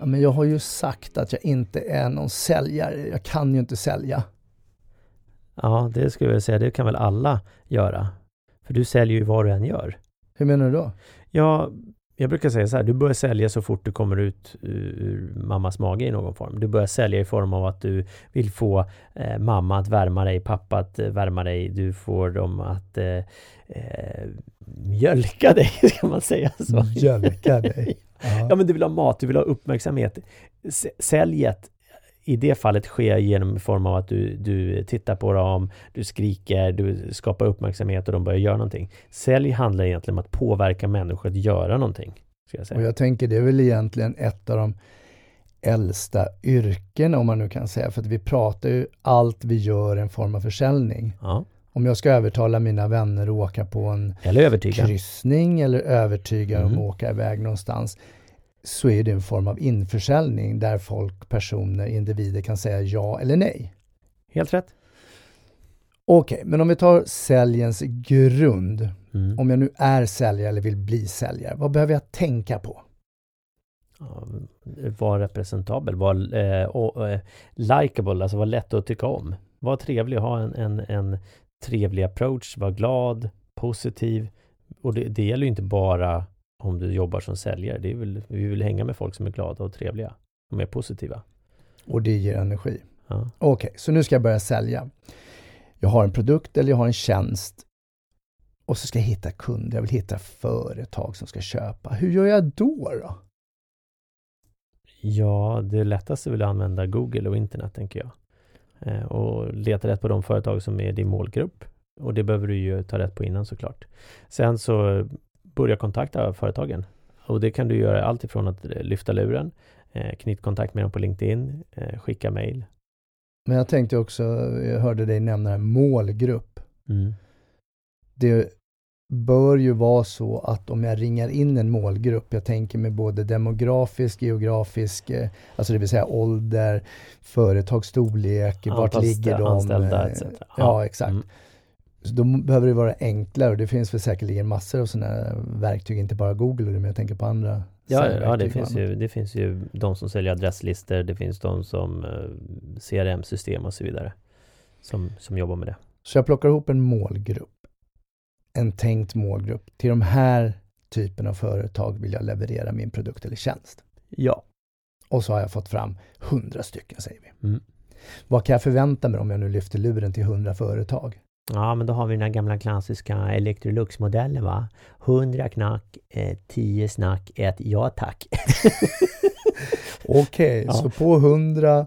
Ja, men jag har ju sagt att jag inte är någon säljare. Jag kan ju inte sälja. Ja, det skulle jag säga. Det kan väl alla göra. För du säljer ju vad du än gör. Hur menar du då? Ja, jag brukar säga så här, du börjar sälja så fort du kommer ut ur mammas mage i någon form. Du börjar sälja i form av att du vill få eh, mamma att värma dig, pappa att eh, värma dig. Du får dem att eh, eh, mjölka dig, ska man säga så? Mjölka dig? ja, men du vill ha mat, du vill ha uppmärksamhet. Säljet i det fallet sker genom form av att du, du tittar på dem, du skriker, du skapar uppmärksamhet och de börjar göra någonting. Sälj handlar egentligen om att påverka människor att göra någonting. Jag säga. Och jag tänker det är väl egentligen ett av de äldsta yrken om man nu kan säga, för att vi pratar ju allt vi gör en form av försäljning. Ja. Om jag ska övertala mina vänner att åka på en eller kryssning eller övertyga mm. dem att åka iväg någonstans så är det en form av införsäljning där folk, personer, individer kan säga ja eller nej. Helt rätt. Okej, okay, men om vi tar säljens grund. Mm. Om jag nu är säljare eller vill bli säljare, vad behöver jag tänka på? Ja, var representabel, var eh, och, eh, likable, alltså var lätt att tycka om. Var trevlig, ha en, en, en trevlig approach, var glad, positiv. Och det, det gäller ju inte bara om du jobbar som säljare. Det är väl, vi vill hänga med folk som är glada och trevliga. Som är positiva. Och det ger energi. Ja. Okej, okay, så nu ska jag börja sälja. Jag har en produkt eller jag har en tjänst. Och så ska jag hitta kunder. Jag vill hitta företag som ska köpa. Hur gör jag då? då? Ja, det lättaste är väl att använda Google och internet, tänker jag. Eh, och leta rätt på de företag som är din målgrupp. Och det behöver du ju ta rätt på innan såklart. Sen så börja kontakta företagen. Och det kan du göra allt ifrån att lyfta luren, eh, knyta kontakt med dem på LinkedIn, eh, skicka mail. Men jag tänkte också, jag hörde dig nämna en målgrupp. Mm. Det bör ju vara så att om jag ringar in en målgrupp, jag tänker med både demografisk, geografisk, eh, alltså det vill säga ålder, företagsstorlek, vart ligger de? Anställda etc. Ja, ja exakt. Mm. Så då behöver det vara enklare och det finns väl säkerligen massor av sådana verktyg, inte bara Google, men jag tänker på andra Ja, ja det, finns ju, det finns ju de som säljer adresslistor, det finns de som eh, CRM-system och så vidare som, som jobbar med det. Så jag plockar ihop en målgrupp, en tänkt målgrupp. Till de här typen av företag vill jag leverera min produkt eller tjänst. Ja. Och så har jag fått fram hundra stycken, säger vi. Mm. Vad kan jag förvänta mig om jag nu lyfter luren till hundra företag? Ja, men då har vi den här gamla klassiska Electrolux-modellen va? 100 knack, 10 eh, snack, ett ja tack. Okej, okay, ja. så på 100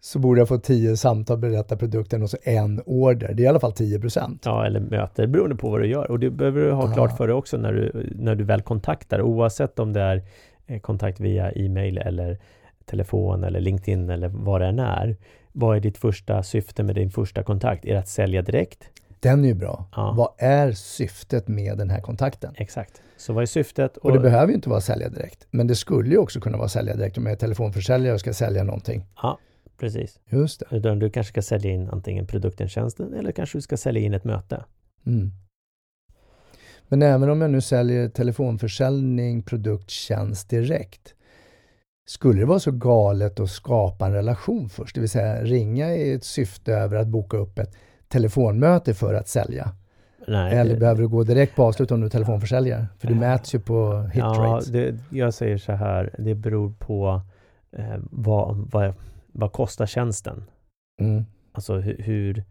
så borde jag få 10 samtal, berätta produkten och så en order. Det är i alla fall 10 procent. Ja, eller möte, beroende på vad du gör. Och det behöver du ha klart för dig också när du, när du väl kontaktar, oavsett om det är eh, kontakt via e-mail eller telefon eller LinkedIn eller vad det än är. Vad är ditt första syfte med din första kontakt? Är det att sälja direkt? Den är ju bra. Ja. Vad är syftet med den här kontakten? Exakt. Så vad är syftet? Och, och det behöver ju inte vara att sälja direkt. Men det skulle ju också kunna vara att sälja direkt om jag är telefonförsäljare och ska sälja någonting. Ja, precis. Just det. Utan du kanske ska sälja in antingen produkten, tjänsten eller kanske du ska sälja in ett möte. Mm. Men även om jag nu säljer telefonförsäljning, produkt, tjänst direkt skulle det vara så galet att skapa en relation först, det vill säga ringa i ett syfte över att boka upp ett telefonmöte för att sälja? Nej, Eller det... behöver du gå direkt på avslut om du är telefonförsäljare? För det mäts ju på hit ja, det, jag säger så här, det beror på eh, vad, vad, vad kostar tjänsten? Mm. Alltså hur, hur,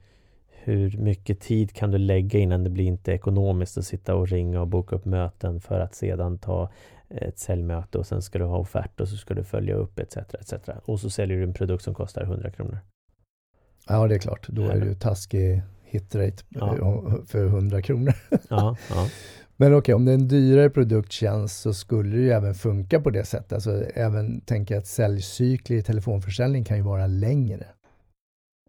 hur mycket tid kan du lägga innan det blir inte ekonomiskt att sitta och ringa och boka upp möten för att sedan ta ett säljmöte och sen ska du ha offert och så ska du följa upp etc. etc. Och så säljer du en produkt som kostar 100 kronor. Ja, det är klart. Då är det ju taskig hitrate ja. för 100 kronor. Ja, ja. Men okej, okay, om det är en dyrare produkttjänst så skulle det ju även funka på det sättet. Alltså även tänka att säljcykler i telefonförsäljning kan ju vara längre.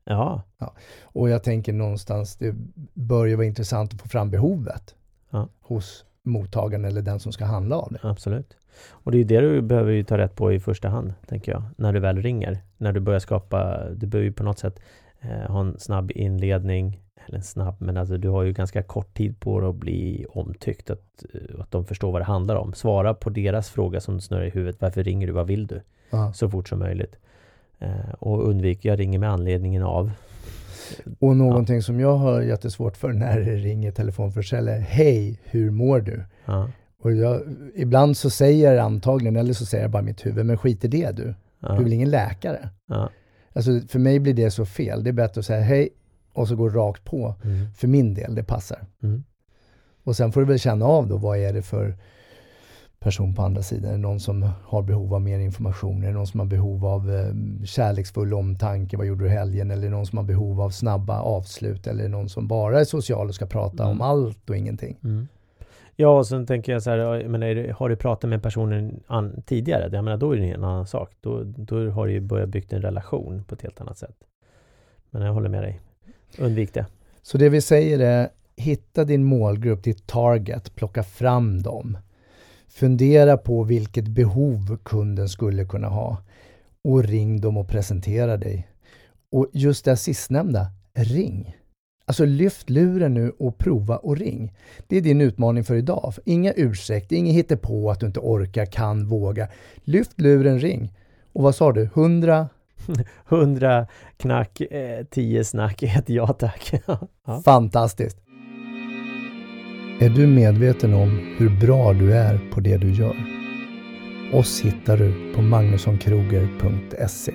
Ja. ja. Och jag tänker någonstans, det bör ju vara intressant att få fram behovet ja. hos mottagaren eller den som ska handla av det. Absolut. Och det är det du behöver ju ta rätt på i första hand, tänker jag, när du väl ringer. När du börjar skapa, du behöver ju på något sätt eh, ha en snabb inledning, eller snabb, men alltså du har ju ganska kort tid på dig att bli omtyckt, att, eh, att de förstår vad det handlar om. Svara på deras fråga som snurrar i huvudet, varför ringer du, vad vill du? Ja. Så fort som möjligt. Eh, och undvik, jag ringer med anledningen av. Och någonting ja. som jag har jättesvårt för när det ringer telefonförsäljare, hej, hur mår du? Ja. Och jag, ibland så säger jag antagligen, eller så säger jag bara mitt huvud, men skit i det du. Ja. Du är väl ingen läkare? Alltså för mig blir det så fel. Det är bättre att säga hej och så gå rakt på. Mm. För min del, det passar. Mm. Och sen får du väl känna av då, vad är det för person på andra sidan? Är det någon som har behov av mer information? Är det någon som har behov av eh, kärleksfull omtanke? Vad gjorde du helgen? Eller någon som har behov av snabba avslut? Eller någon som bara är social och ska prata Mm. om allt och ingenting? Mm. Ja, och sen tänker jag så här, men det, har du pratat med personen an, tidigare? Jag menar, då är det en annan sak. Då, då har du ju börjat bygga en relation på ett helt annat sätt. Men jag håller med dig. Undvik det. Så det vi säger är, hitta din målgrupp, ditt target, plocka fram dem. Fundera på vilket behov kunden skulle kunna ha och ring dem och presentera dig. Och just det sistnämnda, ring. Alltså lyft luren nu och prova och ring. Det är din utmaning för idag. Inga ursäkter, inget på att du inte orkar, kan, våga. Lyft luren, ring. Och vad sa du? 100? 100 knack, eh, 10 snack, ett ja tack. ja. Fantastiskt! Är du medveten om hur bra du är på det du gör? Oss hittar du på magnussonkroger.se